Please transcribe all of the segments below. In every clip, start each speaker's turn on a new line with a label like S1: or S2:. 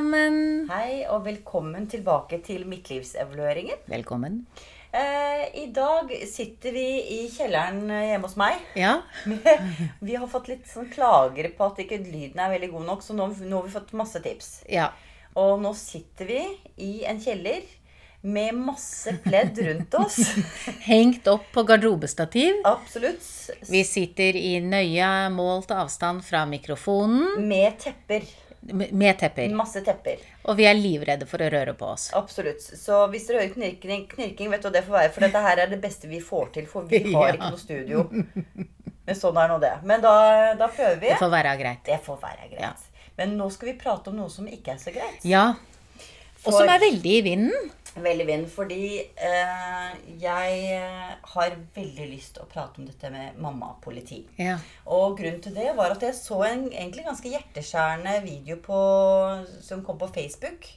S1: sammen.
S2: Hei, og velkommen tilbake til Midtlivsevalueringen.
S1: Velkommen.
S2: Eh, I dag sitter vi i kjelleren hjemme hos meg.
S1: Ja.
S2: vi har fått litt sånn klager på at ikke lyden er veldig god nok, så nå, nå har vi fått masse tips.
S1: ja.
S2: Og nå sitter vi i en kjeller med masse pledd rundt oss.
S1: Hengt opp på garderobestativ.
S2: Absolutt.
S1: Vi sitter i nøye målt avstand fra mikrofonen
S2: Med tepper.
S1: Med tepper.
S2: Masse tepper.
S1: Og vi er livredde for å røre på oss.
S2: Absolutt. Så hvis dere hører knirking, knirking vet du hva det får være. For dette her er det beste vi får til. For vi har
S1: Ja.
S2: ikke noe studio. Men sånn er nå det. Men da, da prøver vi.
S1: Det får være greit.
S2: Det får være greit.
S1: Ja.
S2: Men nå skal vi prate om noe som ikke er så greit.
S1: Ja. Og som er veldig i vinden.
S2: Veldig vind, fordi eh, jeg eh, har veldig lyst til å prate om dette med mammapoliti.
S1: Ja.
S2: Og grunnen til det var at jeg så en egentlig ganske hjerteskjærende video på, som kom på Facebook,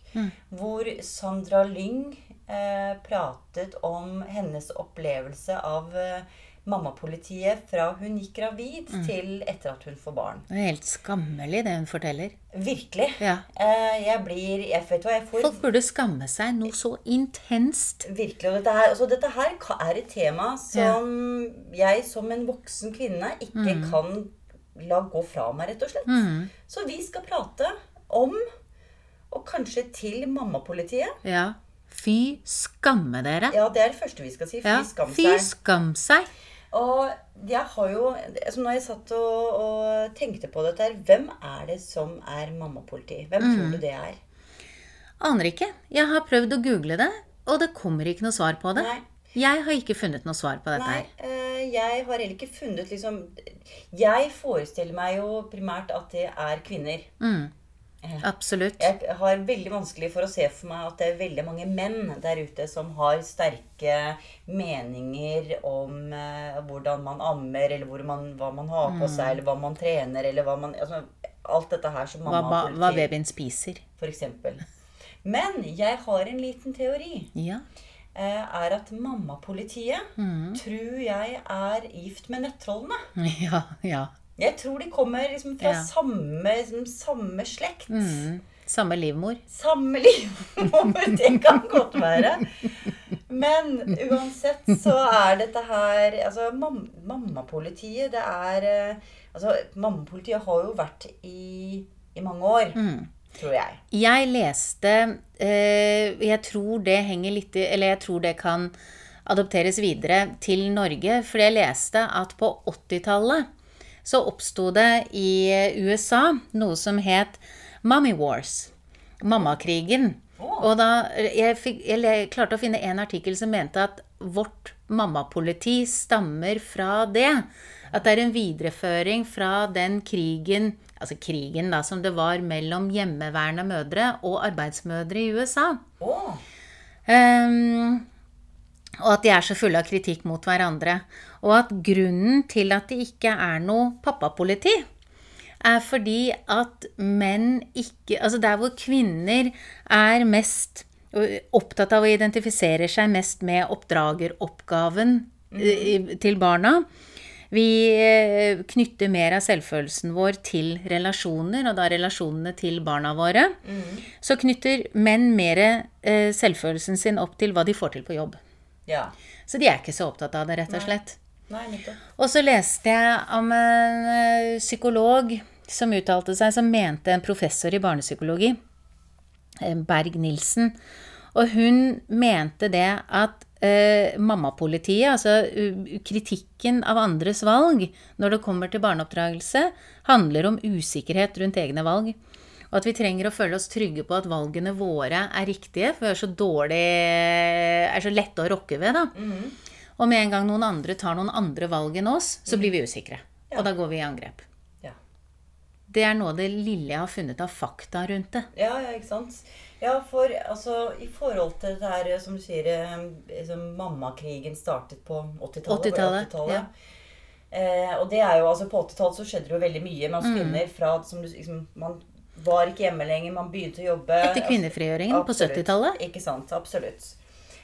S2: hvor Sandra Lyng eh, pratet om hennes opplevelse av eh, mammapolitiet fra hun gikk gravid til etter at hun får barn.
S1: Det er helt skammelig, det hun forteller.
S2: Virkelig.
S1: Ja.
S2: Eh, jeg blir Jeg vet hva jeg får
S1: Folk burde skamme seg noe så intenst.
S2: Virkelig. Og dette her, altså dette her er et tema som jeg som en voksen kvinne ikke kan la gå fra meg, rett og slett. Så vi skal prate om, og kanskje til mammapolitiet.
S1: Ja. Fy skamme dere.
S2: Ja, det er det første vi skal si. Fy
S1: Ja.
S2: skam
S1: Fy skam seg.
S2: Og jeg har jo altså Når jeg satt og, og tenkte på dette her, hvem er det som er mammapoliti? Hvem tror du det er?
S1: Aner ikke. Jeg har prøvd å google det, og det kommer ikke noe svar på det.
S2: Nei.
S1: Jeg har ikke funnet noe svar på dette
S2: Nei,
S1: her.
S2: eh, jeg har heller ikke funnet liksom Jeg forestiller meg jo primært at det er kvinner.
S1: Absolutt.
S2: Jeg har veldig vanskelig for å se for meg at det er veldig mange menn der ute som har sterke meninger om eh, hvordan man ammer, eller man, hva man har på seg, eller hva man trener, eller hva man altså, Alt dette her som
S1: Hva,
S2: mamma
S1: ba- hva babyen spiser.
S2: for eksempel. Men jeg har en liten teori.
S1: Ja.
S2: eh, Er at mammapolitiet tror jeg er gift med nettrollene.
S1: Ja, ja.
S2: Jeg tror de kommer liksom fra
S1: Ja.
S2: samme, liksom, samme slekt.
S1: Mm. Samme livmor.
S2: Samme livmor. Det kan godt være. Men uansett så er dette her Altså, mam mammapolitiet, det er eh, Altså, mammapolitiet har jo vært i, i mange år, tror jeg.
S1: Jeg leste eh, Jeg tror det henger litt i Eller jeg tror det kan adopteres videre til Norge. For jeg leste at på 80-tallet så oppsto det i USA noe som het Mommy Wars. Mammakrigen. Og da, jeg, fikk, jeg klarte å finne en artikkel som mente at vårt mammapoliti stammer fra det. At det er en videreføring fra den krigen Altså krigen da, som det var mellom hjemmeværende mødre og arbeidsmødre i USA.
S2: Oh.
S1: Ehm, og at de er så fulle av kritikk mot hverandre. Og at grunnen til at det ikke er noe pappapoliti, er fordi at menn ikke Altså der hvor kvinner er mest opptatt av å identifisere seg mest med oppdrageroppgaven mm. til barna. Vi knytter mer av selvfølelsen vår til relasjoner, og da relasjonene til barna våre. Så knytter menn mer eh, selvfølelsen sin opp til hva de får til på jobb.
S2: Ja.
S1: Så de er ikke så opptatt av det, rett og slett.
S2: Nei, Nei,
S1: Og så leste jeg om en eh, psykolog som uttalte seg, som mente en professor i barnepsykologi, eh, Berg-Nilsen. Og hun mente det at eh, mammapolitiet, altså kritikken av andres valg når det kommer til barneoppdragelse, handler om usikkerhet rundt egne valg. Og at vi trenger å føle oss trygge på at valgene våre er riktige, for vi er så dårlig er så lette å rokke ved, da. Og med en gang noen andre tar noen andre valg enn oss, så blir vi usikre. Og da går vi i angrep.
S2: Ja.
S1: Det er noe av det lille jeg har funnet av fakta rundt det.
S2: Ja, ja, ikke sant? Ja, for altså, i forhold til det her, som du sier, liksom, mammakrigen startet på 80-tallet.
S1: 80-tallet,
S2: var det
S1: ja.
S2: Eh, og det er jo, altså På 80-tallet så skjedde det jo veldig mye med oss
S1: Mm.
S2: kvinner. fra som du, liksom, Man var ikke hjemme lenger, man begynte å jobbe.
S1: Etter kvinnefrigjøringen på 70-tallet.
S2: Ikke sant. Absolutt.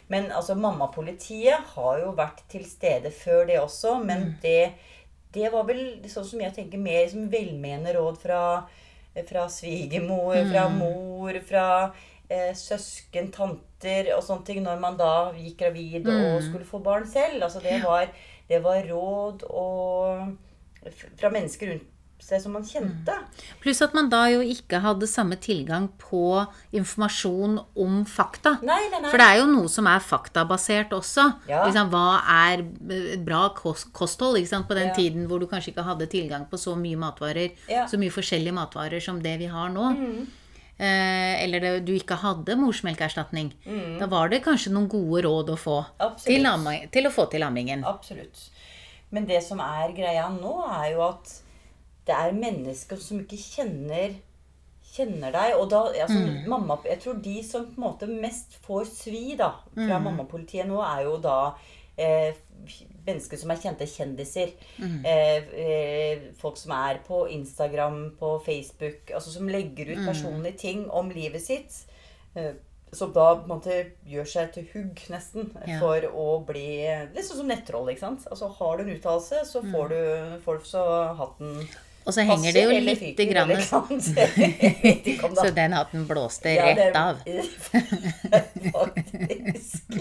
S2: Men altså, mammapolitiet har jo vært til stede før det også. Men
S1: Mm.
S2: det, det var vel sånn som jeg tenker mer som velmenende råd fra fra svigermor, fra mor, fra eh, søsken, tanter og sånne ting når man da gikk gravid og skulle få barn selv. Altså det var, det var råd og fra mennesker rundt seg som man kjente.
S1: Pluss at man da jo ikke hadde samme tilgang på informasjon om fakta.
S2: Nei, nei, nei.
S1: For det er jo noe som er faktabasert også.
S2: Ja.
S1: Liksom, hva er et bra kos- kosthold på den
S2: Ja.
S1: tiden hvor du kanskje ikke hadde tilgang på så mye matvarer,
S2: Ja. Mm.
S1: så mye forskjellige matvarer som det vi har nå. Eh, eller det, du ikke hadde morsmelkerstatning. Da var det kanskje noen gode råd å få
S2: Mm.
S1: Til, til å få til ammingen.
S2: Absolutt. Men det som er greia nå, er jo at det er mennesker som ikke kjenner kjenner deg. Og da, altså, mamma, jeg tror de som på en måte mest får svi da, fra mammapolitiet nå, er jo da eh, mennesker som er kjente kjendiser. Eh, eh, folk som er på Instagram, på Facebook, altså som legger ut personlige ting om livet sitt. Eh, som da på en måte gjør seg til hugg, nesten,
S1: Ja.
S2: for å bli Litt sånn som nettroll, ikke sant. Altså Har du en uttalelse, så får du får du så hatten
S1: Og så henger det jo lite grann
S2: eller ikke sant? Jeg vet ikke om det
S1: Så den hatten blåste
S2: Ja,
S1: rett av.
S2: Faktisk.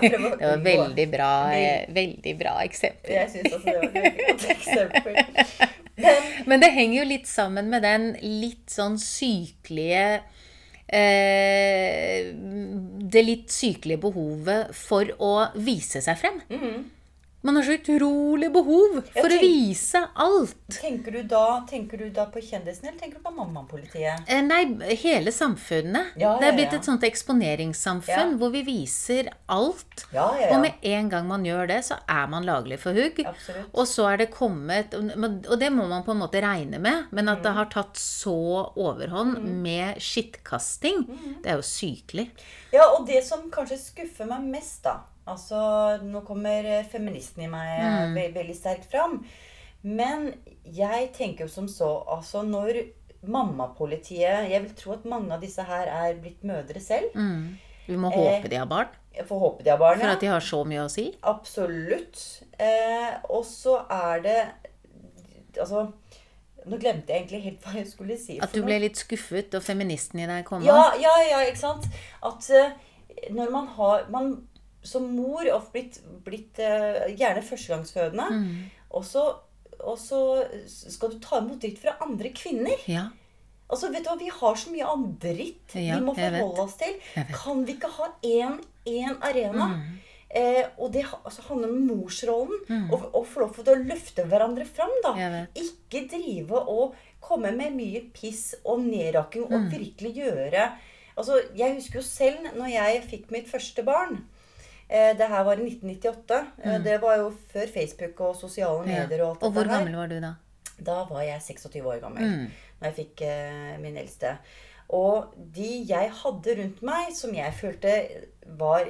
S1: Det var veldig bra, eh, veldig bra eksempel.
S2: Jeg syns også det var et veldig godt eksempel. Men
S1: det henger jo litt sammen med den litt sånn sykelige eh, Det litt sykelige behovet for å vise seg frem. Man har så utrolig behov for å vise alt.
S2: tenker du, da, tenker du da på kjendisen, eller tenker du på mammapolitiet?
S1: Eh, Nei, hele samfunnet.
S2: Ja,
S1: det er blitt et sånt eksponeringssamfunn
S2: Ja.
S1: hvor vi viser alt.
S2: Ja, ja, ja.
S1: Og med en gang man gjør det, så er man laglig for hugg.
S2: Absolutt.
S1: Og så er det kommet Og det må man på en måte regne med, men at det
S2: Mm.
S1: har tatt så overhånd med skittkasting,
S2: Mm.
S1: det er jo sykelig.
S2: Ja, og det som kanskje skuffer meg mest, da Altså, nå kommer eh, feministen i meg eh,
S1: Mm.
S2: veldig, veldig sterkt fram. Men jeg tenker jo som så Altså, når mammapolitiet Jeg vil tro at mange av disse her er blitt mødre selv.
S1: Vi må
S2: Eh,
S1: håpe de har barn,
S2: får håpe de har barn.
S1: for at de har så mye å si.
S2: Absolutt. Eh, og så er det Altså Nå glemte jeg egentlig helt hva jeg skulle si.
S1: At du ble litt skuffet, og feministen i deg kom
S2: Ja, ja, ja, ikke sant? At når man har man, Som mor og blitt, blitt eh, gjerne førstegangsfødende,
S1: Mm.
S2: og, så, og så skal du ta imot dritt fra andre kvinner.
S1: Ja.
S2: Altså, vet du hva, Vi har så mye annen dritt
S1: Ja,
S2: vi må forholde oss til.
S1: Mm.
S2: Kan vi ikke ha én, én arena? Eh, og det altså, handler om morsrollen. Og, og få lov til å løfte hverandre fram. da.
S1: Mm.
S2: Ikke drive og komme med mye piss og nedrakking
S1: Mm.
S2: og virkelig gjøre Altså, Jeg husker jo selv når jeg fikk mitt første barn. Eh, det her var i 1998. Mm. det var jo før Facebook og sosiale. Medier og alt
S1: Og hvor gammel var du da?
S2: Da var jeg 26 år gammel
S1: Mm.
S2: når jeg fikk eh, min eldste. Og de jeg hadde rundt meg, som jeg følte var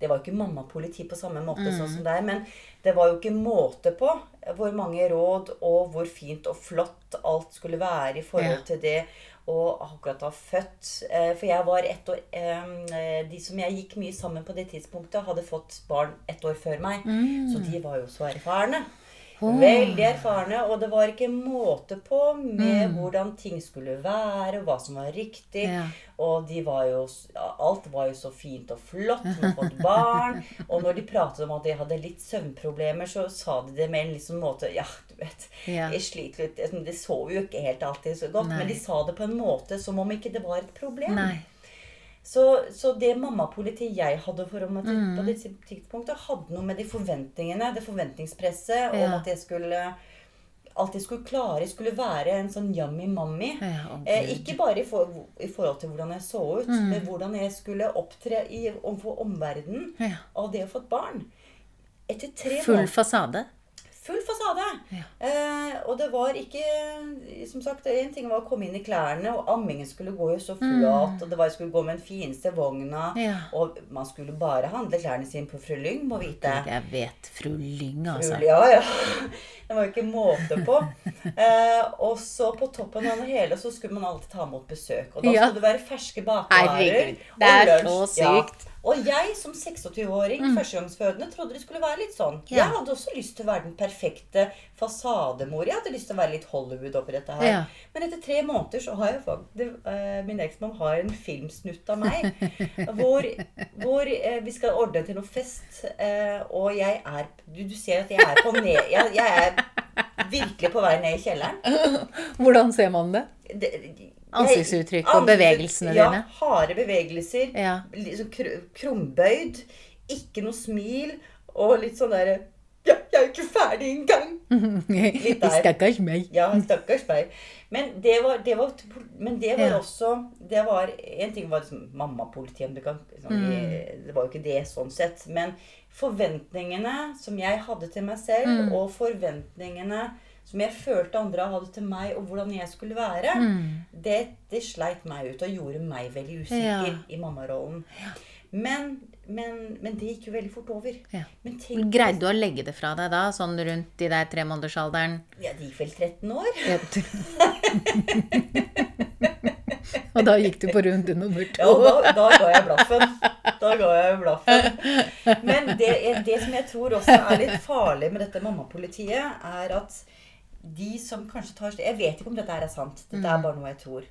S2: Det var jo ikke mammapoliti på samme måte
S1: Mm.
S2: sånn som deg, men det var jo ikke måte på hvor mange råd og hvor fint og flott alt skulle være i forhold til det å akkurat ha født. Eh, For jeg var ett år eh, De som jeg gikk mye sammen på det tidspunktet, hadde fått barn ett år før meg.
S1: Mm.
S2: Så de var jo så erfarne. Veldig erfarne, og det var ikke måte på med hvordan ting skulle være, og hva som var riktig.
S1: Ja.
S2: Og de var jo, alt var jo så fint og flott med å få et barn. Og når de pratet om at de hadde litt søvnproblemer, så sa de det med en liksom måte Ja, du vet,
S1: Ja.
S2: jeg sliter litt De sov jo ikke helt alltid så godt,
S1: Nei.
S2: men de sa det på en måte som om ikke det var et problem.
S1: Nei.
S2: Så, så det mammapolitiet jeg hadde for meg til,
S1: Mm.
S2: på det tidspunktet, hadde noe med de forventningene, det forventningspresset, om at jeg skulle jeg skulle klare, skulle være en sånn yummy mammy.
S1: Ja,
S2: eh, ikke bare i, for, i forhold til hvordan jeg så ut,
S1: Mm.
S2: men hvordan jeg skulle opptre i, overfor omverdenen
S1: Ja.
S2: av det å få et barn. Etter tre
S1: Full
S2: måneder
S1: fasade.
S2: Full fasade. Eh, og det var ikke Som sagt, en ting var å komme inn i klærne, og ammingen skulle gå jo så flat, og det var jeg skulle gå med den fineste vogna,
S1: Ja.
S2: og man skulle bare handle klærne sine på Fru Lyng, må vite.
S1: Jeg vet fru Lyng, altså.
S2: Fru- Ja, ja. Det var jo ikke måte på. Eh, og så på toppen av det hele så skulle man alltid ta imot besøk. Og da
S1: Ja.
S2: skulle det være ferske bakvarer.
S1: Herregud, det er så sykt.
S2: Ja. Og jeg som 26-åring, førstegangsfødende, trodde det skulle være litt sånn.
S1: Mm. Ja.
S2: Jeg hadde også lyst til å være den perfekte fasademor. Jeg hadde lyst til å være litt Hollywood oppi dette her.
S1: Ja.
S2: Men etter tre måneder så har jeg faktisk uh, Min eksmann har en filmsnutt av meg hvor, hvor uh, vi skal ordne til noe fest, uh, og jeg er du, du ser at jeg er på ned... Jeg, jeg er virkelig på vei ned i kjelleren.
S1: Hvordan ser man det?
S2: Det-
S1: Ansiktsuttrykk og bevegelsene
S2: ja,
S1: dine.
S2: harde bevegelser.
S1: Ja.
S2: Liksom kr krumbøyd. Ikke noe smil. Og litt sånn derre ja, 'Jeg er jo ikke ferdig engang!' der.
S1: Stakkars meg.
S2: Ja, stakkars meg. Men det var, det var, men det var
S1: Ja.
S2: også det var, En ting var liksom mamma-politiet. liksom,
S1: Mm.
S2: det var jo ikke det sånn sett. Men forventningene som jeg hadde til meg selv,
S1: Mm.
S2: og forventningene som jeg følte andre hadde til meg, og hvordan jeg skulle være,
S1: Mm.
S2: det, det sleit meg ut og gjorde meg veldig usikker
S1: Ja.
S2: i mammarollen. Men, men, men det gikk jo veldig fort over.
S1: Ja.
S2: Men tenk,
S1: Greide du å legge det fra deg da, sånn rundt de der tremånedersalderen?
S2: ja, det gikk vel 13 år?
S1: Og da gikk du på runde nummer to.
S2: Ja, da, da ga jeg blaffen. Da ga jeg blaffen. Men det, det som jeg tror også er litt farlig med dette mammapolitiet, er at de som kanskje tar Jeg vet ikke om dette er sant. Dette er bare noe jeg tror.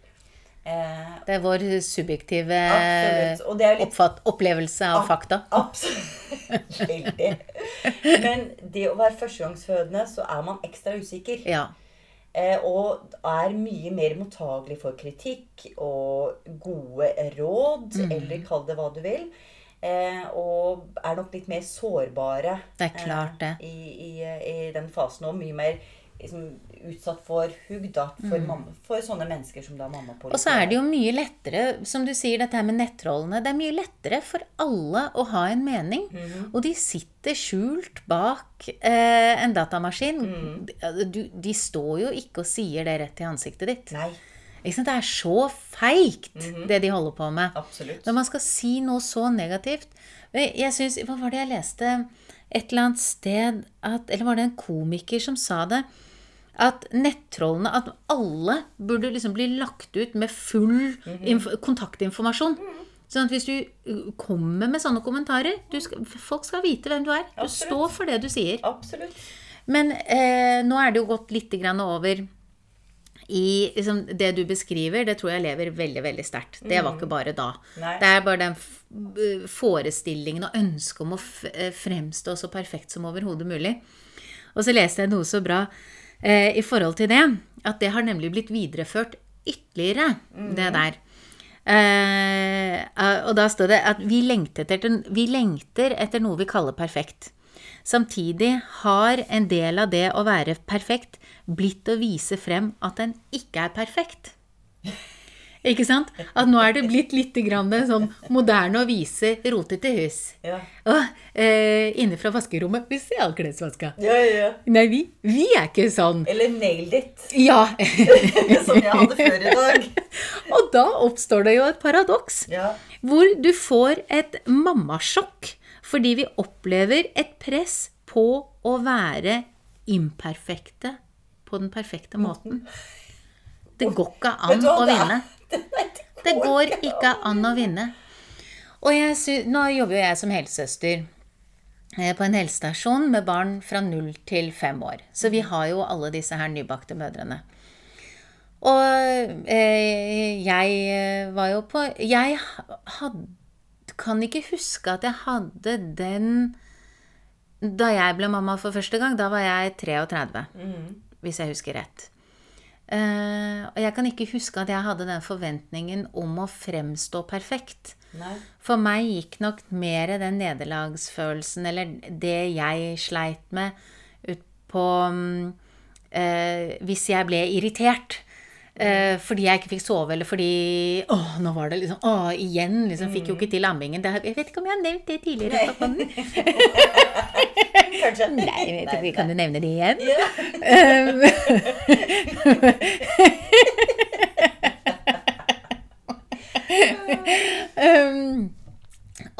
S2: Eh,
S1: Det er vår subjektive.
S2: Er litt
S1: oppfatt, opplevelse av fakta.
S2: Absolutt. Veldig. Men det å være førstegangsfødende, så er man ekstra usikker.
S1: Ja.
S2: Eh, og er mye mer mottagelig for kritikk og gode råd,
S1: Mm.
S2: eller kall det hva du vil. Eh, og er nok litt mer sårbare
S1: Det er klart det.
S2: eh, i, i, i den fasen. Og mye mer liksom, utsatt for hugg da, for, mamma, for sånne mennesker som da mamma
S1: Mm. Og så er det jo mye lettere, som du sier, dette her med nettrollene. Det er mye lettere for alle å ha en mening.
S2: Mhm.
S1: Og de sitter skjult bak eh, en datamaskin.
S2: Mhm.
S1: Du, de står jo ikke og sier det rett i ansiktet ditt.
S2: Nei,
S1: Det er så feigt,
S2: Mhm.
S1: det de holder på med.
S2: absolutt.
S1: Når man skal si noe så negativt Jeg synes, Hva var det jeg leste et eller annet sted at, Eller var det en komiker som sa det? At nettrollene At alle burde liksom bli lagt ut med full inf kontaktinformasjon. Sånn at hvis du uh, kommer med sånne kommentarer du skal, Folk skal vite hvem du er. Du
S2: Absolutt.
S1: står for det du sier.
S2: Absolutt.
S1: Men eh, nå er det jo gått litt grann over i liksom, Det du beskriver, det tror jeg lever veldig veldig sterkt. Det var ikke bare da.
S2: Nei.
S1: Det er bare den eh, forestillingen og ønsket om å eh, fremstå så perfekt som overhodet mulig. Og så leste jeg noe så bra eh, i forhold til det, at det har nemlig blitt videreført ytterligere, det der. Eh, eh, og da står det at vi lengter, etter, vi lengter etter noe vi kaller perfekt. Samtidig har en del av det å være perfekt blitt å vise frem at den ikke er perfekt. Ikke sant? At nå er det blitt litt grann sånn moderne å vise rotete hus.
S2: Ja.
S1: Og eh, inne fra vaskerommet Vi ser all klesvaska.
S2: Ja, ja, ja.
S1: Nei, vi, vi er ikke sånn.
S2: Eller nailed it,
S1: Ja.
S2: som jeg hadde før i dag.
S1: Og da oppstår det jo et paradoks.
S2: Ja.
S1: Hvor du får et mammasjokk fordi vi opplever et press på å være imperfekte på den perfekte måten. Det går ikke an
S2: å
S1: å
S2: det
S1: går ikke an å vinne. Og jeg nå jobber jo jeg som helsesøster eh, på en helsestasjon med barn fra null til fem år. Så vi har jo alle disse her nybakte mødrene. Og eh, jeg eh, var jo på Jeg had, kan ikke huske at jeg hadde den Da jeg ble mamma for første gang, da var jeg 33. Hvis jeg husker rett. Eh, og jeg kan ikke huske at jeg hadde den forventningen om å fremstå perfekt.
S2: Nei.
S1: For meg gikk nok mer den nederlagsfølelsen, eller det jeg sleit med, ut på um, uh, Hvis jeg ble irritert. Eh, fordi jeg ikke fikk sove, eller fordi Å, nå var det liksom Å, igjen. liksom Fikk jo ikke til ammingen. Det, jeg vet ikke om jeg har nevnt det tidligere.
S2: Kanskje.
S1: Nei, jeg vet ikke, kan du nevne det igjen?
S2: Ja.
S1: Um,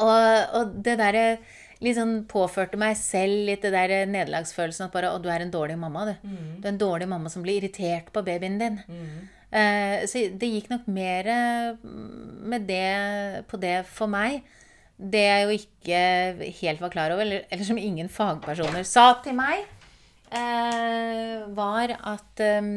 S1: og, og det derre liksom påførte meg selv litt det der nederlagsfølelsen at bare Å, du er en dårlig mamma, du. Du er en dårlig mamma som blir irritert på babyen din. Eh, så det gikk nok mer med det på det for meg. det jeg jo ikke helt var klar over, eller, eller som ingen fagpersoner sa til meg, uh, var at eh,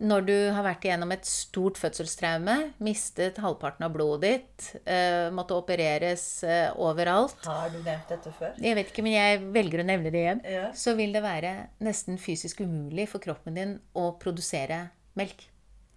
S1: når du har vært igjennom et stort fødselstraume, mistet halvparten av blodet ditt, eh, måtte opereres eh, overalt
S2: Har du nevnt dette før?
S1: Jeg vet ikke, men jeg velger å nevne det igjen.
S2: Ja.
S1: Så vil det være nesten fysisk umulig for kroppen din å produsere melk.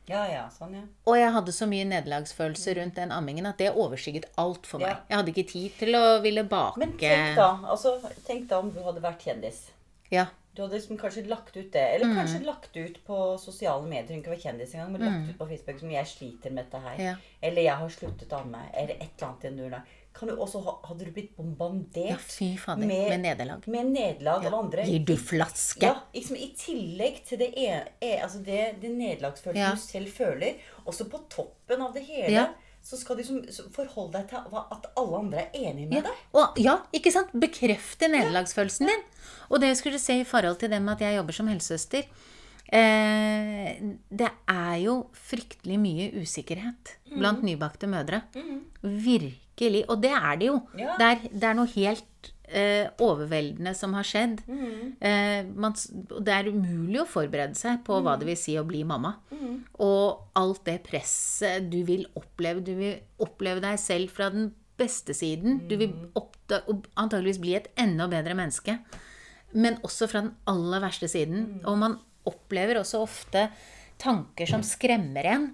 S2: Ja, ja, sånn, ja.
S1: Og jeg hadde så mye nederlagsfølelse rundt den ammingen at det overskygget alt for meg.
S2: Ja.
S1: Jeg hadde ikke tid til å ville bake
S2: Men tenk da, altså, tenk da om du hadde vært kjendis.
S1: Ja.
S2: Du hadde liksom kanskje lagt ut det, eller kanskje lagt ut på sosiale medier. Trenger ikke var kjendis engang, men lagt ut på Facebook som 'jeg sliter med dette her'.
S1: Ja.
S2: Eller 'jeg har sluttet å amme', eller et eller annet i den duren der. Kan du også ha, hadde du blitt bombardert
S1: Ja, fy fader, med nederlag.
S2: Med nederlag av andre.
S1: Gir du flaske?
S2: Ja, liksom I tillegg til det, e, e, altså det, det nederlagsfølelsen
S1: Ja.
S2: du selv føler, også på toppen av det hele,
S1: Ja.
S2: så skal du liksom forholde deg til at alle andre er enige med
S1: Ja.
S2: deg.
S1: Og, ja, ikke sant? Bekrefte nederlagsfølelsen din. Og det jeg skulle si i forhold til det med at jeg jobber som helsesøster eh, Det er jo fryktelig mye usikkerhet blant nybakte mødre. Virkelig. Og det er det jo.
S2: Ja.
S1: Det, er, det er noe helt eh, overveldende som har skjedd. Eh, man, det er umulig å forberede seg på hva det vil si å bli mamma. Og alt det presset du vil oppleve. Du vil oppleve deg selv fra den beste siden. Du vil antageligvis bli et enda bedre menneske. Men også fra den aller verste siden. Og man opplever også ofte tanker som skremmer en.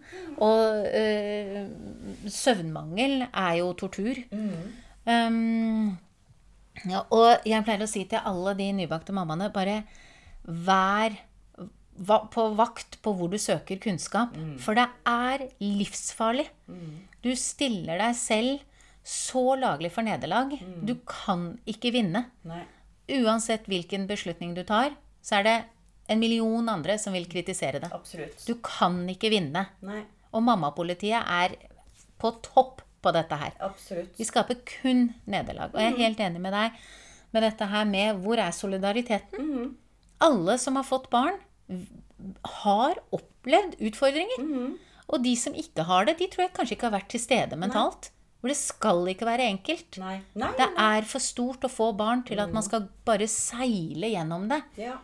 S1: Og øh, søvnmangel er jo tortur. Um, ja, og jeg pleier å si til alle de nybakte mammaene bare vær va på vakt på hvor du søker kunnskap. For det er livsfarlig. Du stiller deg selv så laglig for nederlag. Du kan ikke vinne.
S2: Nei.
S1: Uansett hvilken beslutning du tar, så er det en million andre som vil kritisere det.
S2: Absolutt.
S1: Du kan ikke vinne.
S2: Nei,
S1: Og mammapolitiet er på topp på dette her.
S2: absolutt.
S1: Vi skaper kun nederlag. Og jeg er helt enig med deg med dette her med hvor er solidariteten? Alle som har fått barn, har opplevd utfordringer. Og de som ikke har det, de tror jeg kanskje ikke har vært til stede mentalt. For det skal ikke være enkelt.
S2: Nei. Nei,
S1: Det er for stort å få barn til at man skal bare seile gjennom det.
S2: Ja.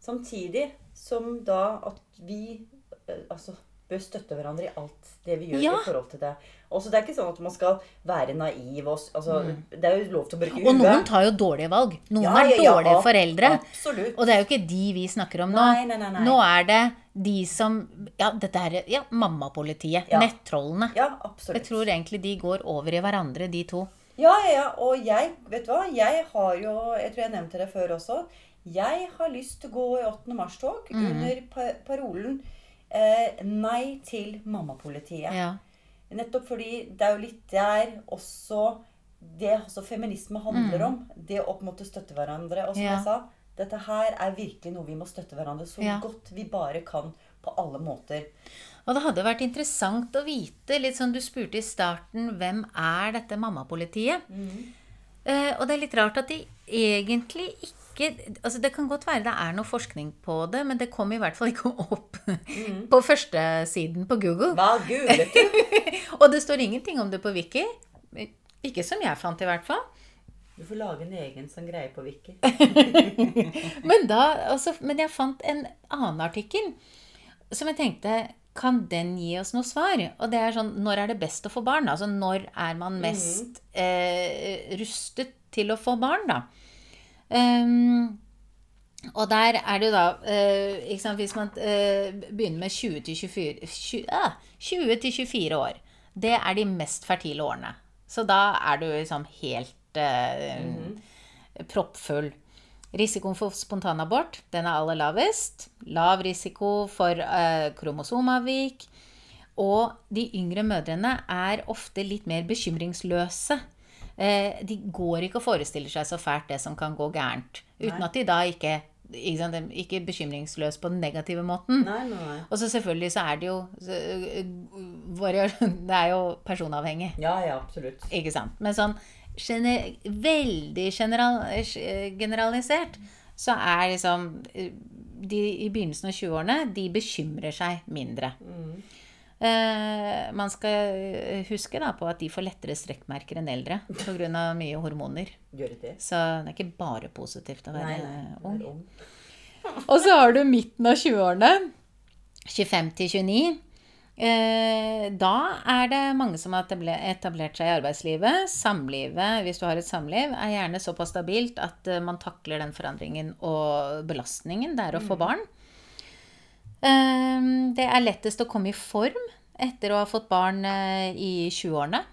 S2: Samtidig som da at vi eh, altså, bør støtte hverandre i alt det vi gjør
S1: Ja.
S2: i forhold til det. Også, det er ikke sånn at man skal være naiv. Og, altså, altså, Det er jo lov til å bruke
S1: Mm. Og noen tar jo dårlige valg. Noen
S2: Ja,
S1: er
S2: ja,
S1: dårlige foreldre.
S2: Absolutt.
S1: Og det er jo ikke de vi snakker om nå.
S2: Nei, nei, nei.
S1: Nå er det de som Ja, dette er ja, mammapolitiet. Nettrollene.
S2: Ja, absolutt.
S1: Jeg tror egentlig de går over i hverandre, de to.
S2: Ja, ja, ja. Og jeg, vet du hva? Jeg har jo Jeg tror jeg nevnte det før også. Jeg har lyst til å gå i 8. mars-tog
S1: mm.
S2: under parolen eh, 'Nei til mammapolitiet'.
S1: Ja.
S2: Nettopp fordi det er jo litt der også det også feminisme handler om. Det å på en måte støtte hverandre. Og som
S1: Mm. Ja.
S2: jeg sa, dette her er virkelig noe vi må støtte hverandre så
S1: Ja.
S2: godt vi bare kan på alle måter.
S1: Og det hadde vært interessant å vite, litt sånn du spurte i starten, hvem er dette mammapolitiet? Eh, og det er litt rart at de egentlig ikke altså Det kan godt være det er noe forskning på det, men det kom i hvert fall ikke opp på førstesiden på Google.
S2: Hva googlet du?
S1: Og det står ingenting om det på Wiki. Ikke som jeg fant, i hvert fall.
S2: Du får lage en egen sånn greie på Wiki.
S1: Men, da, altså, men jeg fant en annen artikkel som jeg tenkte kan den gi oss noe svar? Og det er sånn Når er det best å få barn? Altså når er man mest eh, rustet til å få barn, da? Ehm, og der er det jo da eh, sant, Hvis man eh, begynner med 20 til 24, 20, ah, 20 til 24 år, det er de mest fertile årene. Så da er du liksom helt eh, proppfull. Risikoen for spontanabort den er aller lavest. Lav risiko for eh, kromosomavvik. Og de yngre mødrene er ofte litt mer bekymringsløse. Eh, de går ikke og forestiller seg så fælt det som kan gå gærent. Uten at de da ikke ikke, sant, ikke bekymringsløse på den negative måten.
S2: Nei, nei, nei.
S1: Og så selvfølgelig så er det jo variasjon- Det er jo personavhengig.
S2: Ja, ja, absolutt.
S1: Ikke sant? Men sånn gener veldig general, generalisert så er liksom øh, de i begynnelsen av 20-årene, de bekymrer seg mindre. Eh, man skal huske da på at de får lettere strekkmerker enn eldre pga. mye hormoner.
S2: Det?
S1: Så det er ikke bare positivt å være
S2: Nei, nei.
S1: ung.
S2: ung.
S1: Og så har du midten av 20-årene. 25 til 29. Eh, da er det mange som har etablert seg i arbeidslivet. Samlivet, hvis du har et samliv, er gjerne såpass stabilt at eh, man takler den forandringen og belastningen det er å få barn. Eh, det er lettest å komme i form etter å ha fått barn eh, i 20-årene.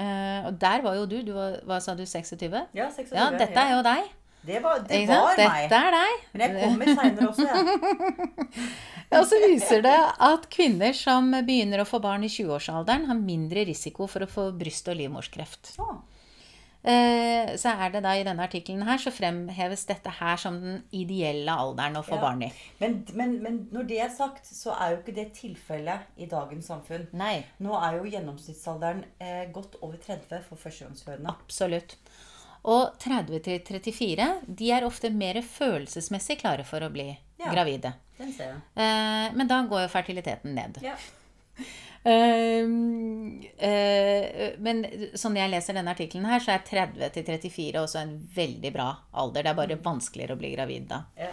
S1: Eh, og der var jo du. du var, hva sa du, 26?
S2: Ja, 26.
S1: Ja, dette er jo deg.
S2: Det var, det var meg.
S1: Dette er deg.
S2: Men jeg kommer seinere også, jeg.
S1: Og så viser det at kvinner som begynner å få barn i 20-årsalderen, har mindre risiko for å få bryst- og livmorskreft. Eh, Så er det da i denne artikkelen her, så fremheves dette her som den ideelle alderen å få
S2: Ja.
S1: barn i.
S2: Men, men, men når det er sagt, så er jo ikke det tilfellet i dagens samfunn.
S1: Nei,
S2: Nå er jo gjennomsnittsalderen eh, godt over 30 for førstegangsfødende.
S1: absolutt. Og 30 til 34, de er ofte mer følelsesmessig klare for å bli
S2: Ja.
S1: gravide.
S2: Den ser jeg.
S1: Eh, Men da går jo fertiliteten ned.
S2: Ja.
S1: Ehm, eh, men sånn jeg leser denne artikkelen her, så er 30 til 34 også en veldig bra alder. Det er bare vanskeligere å bli gravid da.
S2: Ja.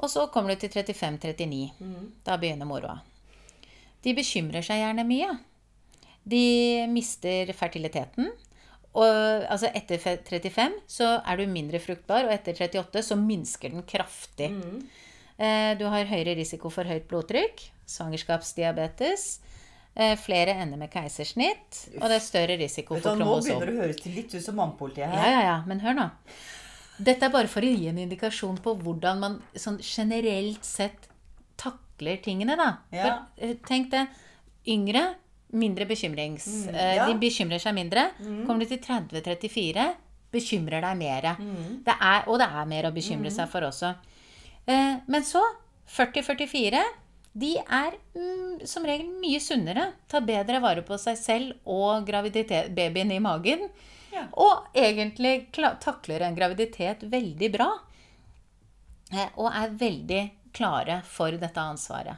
S1: Og så kommer du til 35-39. Da begynner moroa. De bekymrer seg gjerne mye. De mister fertiliteten. Og altså etter 35 så er du mindre fruktbar, og etter 38 så minsker den kraftig. Eh, Du har høyere risiko for høyt blodtrykk, svangerskapsdiabetes. eh, Flere ender med keisersnitt, og det er større risiko for
S2: kromosom. nå begynner det å høres litt ut som mannpolitiet her.
S1: ja, ja, ja, men hør nå. Dette er bare for å gi en indikasjon på hvordan man sånn generelt sett takler tingene, da.
S2: Ja.
S1: For eh, tenk det, yngre, mindre bekymrings... Mm,
S2: ja.
S1: De bekymrer seg mindre. Kommer du til 30-34, bekymrer deg mer. Det er, og det er mer å bekymre seg for også. Eh, Men så, 40-44, de er mm, som regel mye sunnere. Tar bedre vare på seg selv og babyen i magen.
S2: Ja.
S1: Og egentlig takler en graviditet veldig bra. eh, Og er veldig klare for dette ansvaret.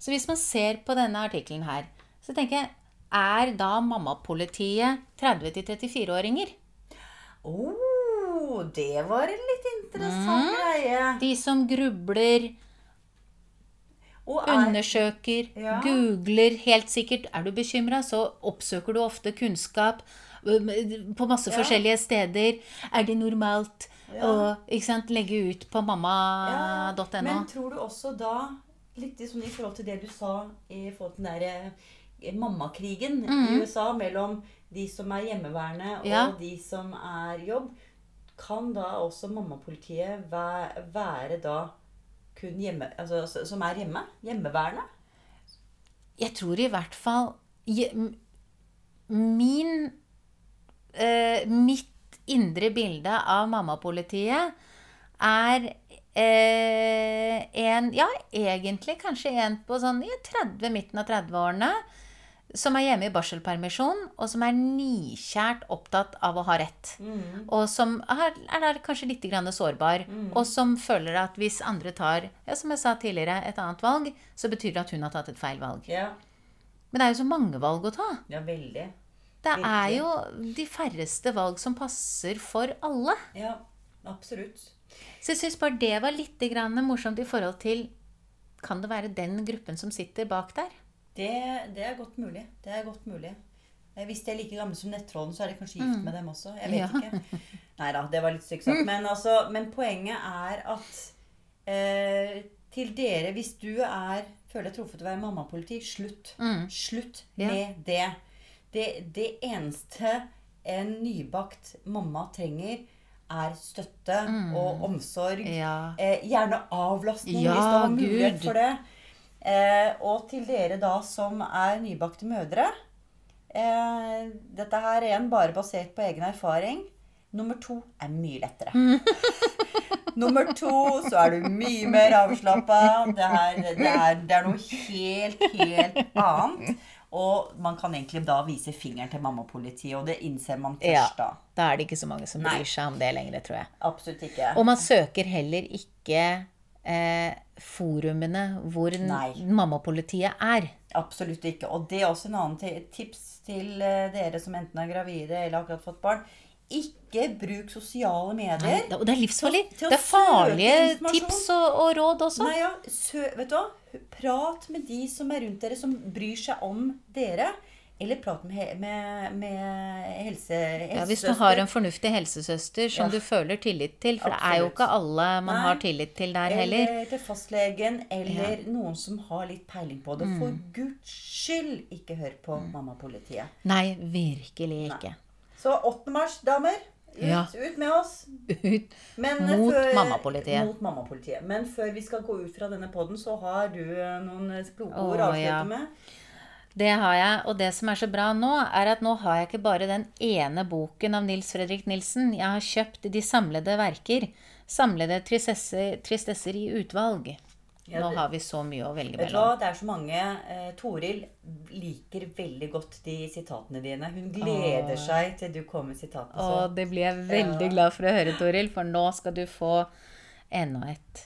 S1: Så hvis man ser på denne artikkelen her, så tenker jeg Er da mammapolitiet 30-34-åringer?
S2: Oh, det var en litt interessant
S1: Mm.
S2: greie.
S1: De som grubler,
S2: Og er,
S1: undersøker,
S2: Ja.
S1: googler helt sikkert. Er du bekymra, så oppsøker du ofte kunnskap på masse
S2: Ja.
S1: forskjellige steder. Er det normalt å ikke sant, legge ut på
S2: ja,
S1: mamma.no?
S2: Men tror du også da, litt sånn i forhold til det du sa i forhold til den der mammakrigen mammakrigen i USA mellom de som er hjemmeværende og
S1: Mm. Ja.
S2: de som er jobb, kan da også mammapolitiet væ- være da kun hjemme, altså, som er hjemme? Hjemmeværende?
S1: Jeg tror i hvert fall Min eh, Mitt indre bilde av mammapolitiet er eh, en Ja, egentlig kanskje en på sånn i 30, midten av 30-årene. Som er hjemme i barselpermisjon, og som er nikjært opptatt av å ha rett. Og som er, er kanskje litt grann sårbar. Og som føler at hvis andre tar, ja, som jeg sa tidligere, et annet valg, så betyr det at hun har tatt et feil valg.
S2: Ja.
S1: Men det er jo så mange valg å ta.
S2: Ja, veldig.
S1: Det er jo de færreste valg som passer for alle.
S2: Ja, absolutt.
S1: Så jeg syns bare det var litt grann morsomt i forhold til Kan det være den gruppen som sitter bak der?
S2: Det, det er godt mulig. Det er godt mulig. Eh, Hvis de er like gamle som nettrollen, så er de kanskje gift med dem også. Jeg vet
S1: Ja.
S2: ikke. Nei da, det var litt stygt sagt. Men, altså, men poenget er at eh, til dere, hvis du er, føler deg truffet til å være mammapoliti, slutt. Slutt
S1: Ja.
S2: med det. det. Det eneste en nybakt mamma trenger, er støtte og omsorg.
S1: Ja.
S2: Eh, gjerne avlastning
S1: Ja,
S2: hvis du har mulighet
S1: Gud.
S2: for det. Eh, og til dere da som er nybakte mødre eh, Dette her er igjen bare basert på egen erfaring. Nummer to er mye lettere. Nummer to så er du mye mer avslappa. Det, det, det er noe helt, helt annet. Og man kan egentlig da vise fingeren til mammapolitiet, og det innser man først
S1: Ja.
S2: da.
S1: Da er det ikke så mange som bryr seg om det lenger, tror jeg.
S2: Absolutt ikke.
S1: Og man søker heller ikke eh, forumene hvor mammapolitiet er.
S2: Absolutt ikke. Og det er også en annen tips til eh, dere som enten er gravide eller akkurat fått barn. Ikke bruk sosiale medier.
S1: Nei, det- er livsfarlig. Det er farlige tips og, og råd også.
S2: Nei, ja, sø, vet du hva? Prat med de som er rundt dere, som bryr seg om dere. Eller prat med, med, med helse,
S1: Ja, hvis du har en fornuftig helsesøster som
S2: Ja.
S1: du føler tillit til, for det er jo ikke alle man
S2: Nei.
S1: har tillit til der heller.
S2: Eller til fastlegen, eller noen som har litt peiling på det.
S1: Mm.
S2: For guds skyld, ikke hør på mammapolitiet.
S1: Nei, virkelig ikke.
S2: Så 8. mars, damer. Ut,
S1: Ja.
S2: ut med oss.
S1: Ut.
S2: Men
S1: Mot
S2: før-
S1: mammapolitiet.
S2: Mot mammapolitiet. Men før vi skal gå ut fra denne poden, så har du eh, noen kloke ord
S1: Å,
S2: avslutte
S1: ja.
S2: med.
S1: Det har jeg, og det som er så bra nå, er at nå har jeg ikke bare den ene boken av Nils Fredrik Nilsen. Jeg har kjøpt de samlede verker. Samlede tristesser, tristesser i utvalg.
S2: Ja,
S1: Nå har vi så mye å velge mellom.
S2: hva, det er så mange eh, Toril liker veldig godt de sitatene dine. Hun gleder seg til du kommer med sitatene. Så.
S1: det blir jeg veldig glad for å høre, Toril, for nå skal du få enda et.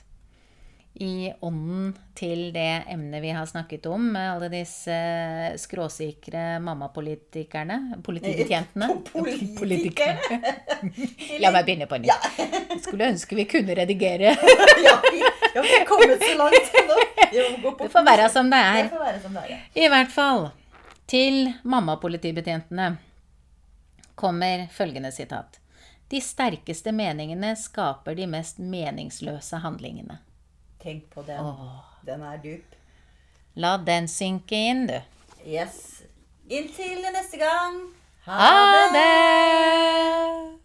S1: I ånden til det emnet vi har snakket om, med alle disse skråsikre mammapolitikerne Politibetjentene.
S2: Politikerne?
S1: La meg begynne på nytt. Jeg Skulle ønske vi kunne redigere.
S2: ja, vi vi har ikke kommet så langt. Vi
S1: Det får være som
S2: det
S1: er.
S2: får være som det er. ja.
S1: I hvert fall til mammapolitibetjentene kommer følgende sitat. De sterkeste meningene skaper de mest meningsløse handlingene.
S2: Tenk på den. Den er dyp.
S1: La den synke inn, du.
S2: Yes. Inntil neste gang.
S1: Ha det!